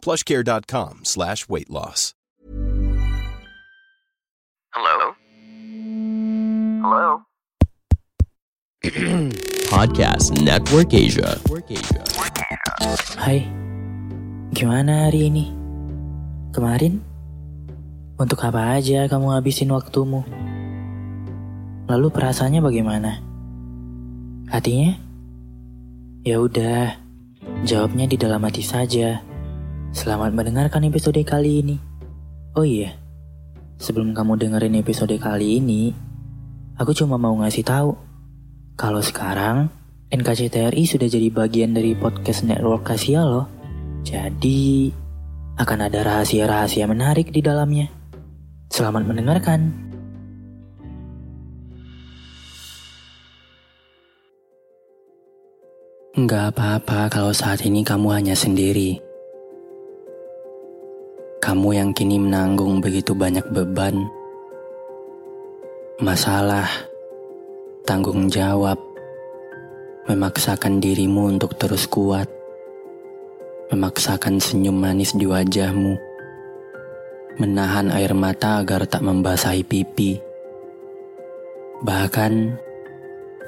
plushcare.com slash weight loss. Hello? Hello? Podcast Network Asia. Hai, gimana hari ini? Kemarin? Untuk apa aja kamu habisin waktumu? Lalu perasaannya bagaimana? Hatinya? Ya udah, jawabnya di dalam hati saja. Selamat mendengarkan episode kali ini. Oh iya, sebelum kamu dengerin episode kali ini, aku cuma mau ngasih tahu kalau sekarang NKCTRI sudah jadi bagian dari podcast network Kasia loh. Jadi akan ada rahasia-rahasia menarik di dalamnya. Selamat mendengarkan. Nggak apa-apa kalau saat ini kamu hanya sendiri. Kamu yang kini menanggung begitu banyak beban, masalah, tanggung jawab, memaksakan dirimu untuk terus kuat, memaksakan senyum manis di wajahmu, menahan air mata agar tak membasahi pipi. Bahkan,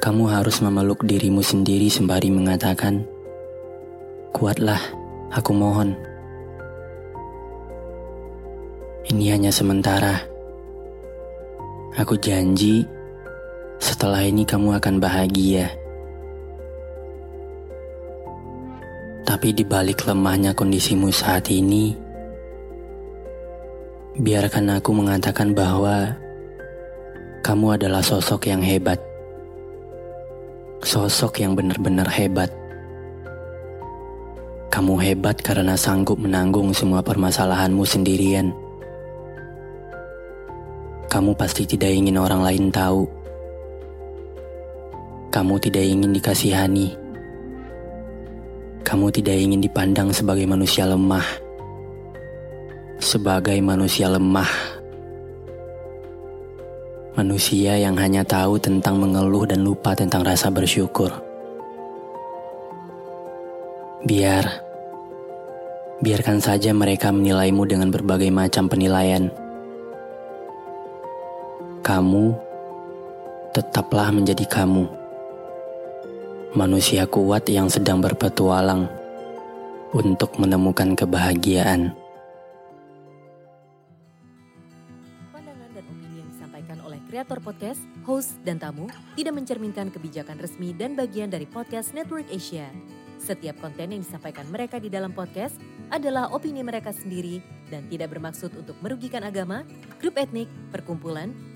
kamu harus memeluk dirimu sendiri sembari mengatakan, "Kuatlah, aku mohon." Ini hanya sementara. Aku janji, setelah ini kamu akan bahagia. Tapi di balik lemahnya kondisimu saat ini, biarkan aku mengatakan bahwa kamu adalah sosok yang hebat. Sosok yang benar-benar hebat. Kamu hebat karena sanggup menanggung semua permasalahanmu sendirian. Kamu pasti tidak ingin orang lain tahu. Kamu tidak ingin dikasihani. Kamu tidak ingin dipandang sebagai manusia lemah. Sebagai manusia lemah. Manusia yang hanya tahu tentang mengeluh dan lupa tentang rasa bersyukur. Biar biarkan saja mereka menilaimu dengan berbagai macam penilaian kamu tetaplah menjadi kamu. Manusia kuat yang sedang berpetualang untuk menemukan kebahagiaan. Pandangan dan opini yang disampaikan oleh kreator podcast, host, dan tamu tidak mencerminkan kebijakan resmi dan bagian dari podcast Network Asia. Setiap konten yang disampaikan mereka di dalam podcast adalah opini mereka sendiri dan tidak bermaksud untuk merugikan agama, grup etnik, perkumpulan,